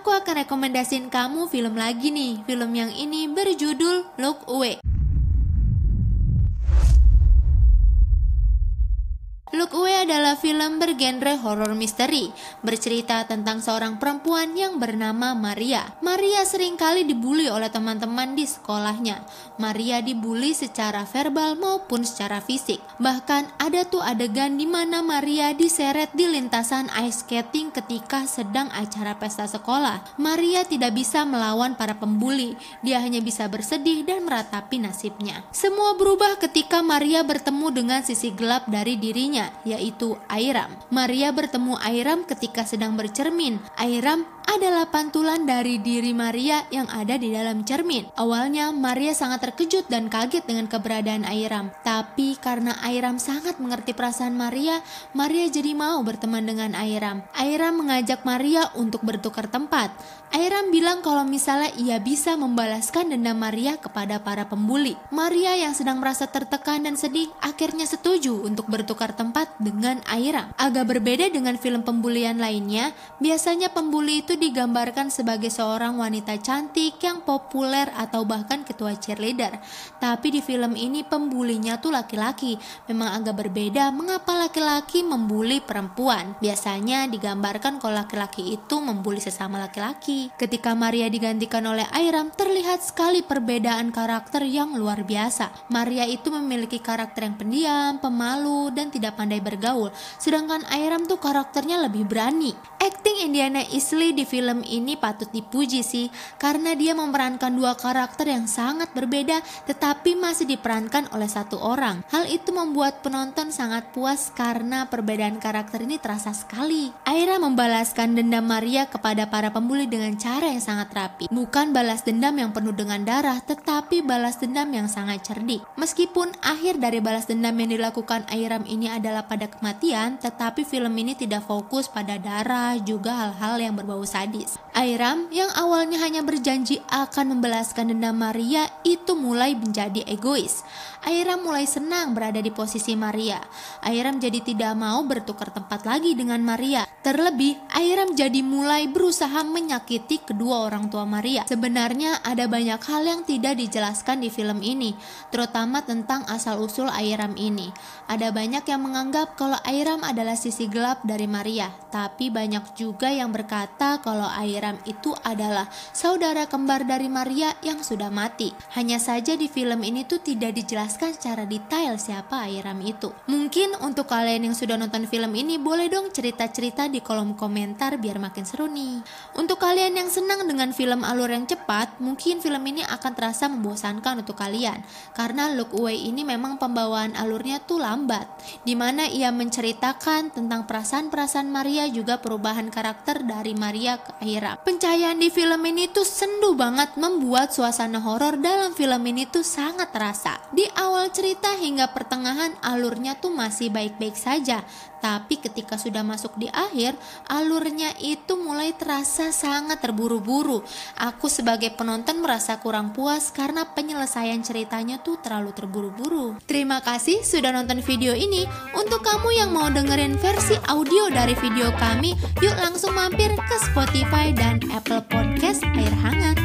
aku akan rekomendasiin kamu film lagi nih. Film yang ini berjudul Look Away. Film bergenre horror misteri, bercerita tentang seorang perempuan yang bernama Maria. Maria sering kali dibully oleh teman-teman di sekolahnya. Maria dibully secara verbal maupun secara fisik. Bahkan ada tuh adegan di mana Maria diseret di lintasan ice skating ketika sedang acara pesta sekolah. Maria tidak bisa melawan para pembuli, dia hanya bisa bersedih dan meratapi nasibnya. Semua berubah ketika Maria bertemu dengan sisi gelap dari dirinya yaitu Airam. Maria bertemu Airam ketika sedang bercermin. Airam adalah pantulan dari diri Maria yang ada di dalam cermin. Awalnya Maria sangat terkejut dan kaget dengan keberadaan Airam. Tapi karena Airam sangat mengerti perasaan Maria, Maria jadi mau berteman dengan Airam. Airam mengajak Maria untuk bertukar tempat. Airam bilang kalau misalnya ia bisa membalaskan dendam Maria kepada para pembuli. Maria yang sedang merasa tertekan dan sedih akhirnya setuju untuk bertukar tempat dengan Airam. Agak berbeda dengan film pembulian lainnya, biasanya pembuli itu digambarkan sebagai seorang wanita cantik yang populer atau bahkan ketua cheerleader. Tapi di film ini pembulinya tuh laki-laki. Memang agak berbeda mengapa laki-laki membuli perempuan. Biasanya digambarkan kalau laki-laki itu membuli sesama laki-laki. Ketika Maria digantikan oleh Airam, terlihat sekali perbedaan karakter yang luar biasa. Maria itu memiliki karakter yang pendiam, pemalu, dan tidak pandai bergaul. Sedangkan Airam tuh karakternya lebih berani. Acting Indiana Isley di film ini patut dipuji sih, karena dia memerankan dua karakter yang sangat berbeda tetapi masih diperankan oleh satu orang. Hal itu membuat penonton sangat puas karena perbedaan karakter ini terasa sekali. Aira membalaskan dendam Maria kepada para pembuli dengan cara yang sangat rapi. Bukan balas dendam yang penuh dengan darah, tetapi balas dendam yang sangat cerdik. Meskipun akhir dari balas dendam yang dilakukan Airam ini adalah pada kematian, tetapi film ini tidak fokus pada darah, juga hal-hal yang berbau sadis. Airam yang awalnya hanya berjanji akan membalaskan dendam Maria itu mulai menjadi egois. Airam mulai senang berada di posisi Maria. Airam jadi tidak mau bertukar tempat lagi dengan Maria. Terlebih, Airam jadi mulai berusaha menyakiti kedua orang tua Maria. Sebenarnya ada banyak hal yang tidak dijelaskan di film ini, terutama tentang asal-usul Airam ini. Ada banyak yang menganggap kalau Airam adalah sisi gelap dari Maria, tapi banyak juga yang berkata kalau Airam itu adalah saudara kembar dari Maria yang sudah mati. Hanya saja di film ini tuh tidak dijelaskan secara detail siapa Airam itu. Mungkin untuk kalian yang sudah nonton film ini boleh dong cerita-cerita di kolom komentar biar makin seru nih. Untuk kalian yang senang dengan film alur yang cepat, mungkin film ini akan terasa membosankan untuk kalian karena Look Away ini memang pembawaan alurnya tuh lambat, di mana ia menceritakan tentang perasaan-perasaan Maria juga perubahan karakter dari Maria ke Airam. Pencahayaan di film ini tuh sendu banget membuat suasana horor dalam film ini tuh sangat terasa. Di awal cerita hingga pertengahan alurnya tuh masih baik-baik saja, tapi ketika sudah masuk di akhir, alurnya itu mulai terasa sangat terburu-buru. Aku sebagai penonton merasa kurang puas karena penyelesaian ceritanya tuh terlalu terburu-buru. Terima kasih sudah nonton video ini. Untuk kamu yang mau dengerin versi audio dari video kami, yuk langsung mampir ke Spotify dan Apple Podcast Air Hangat.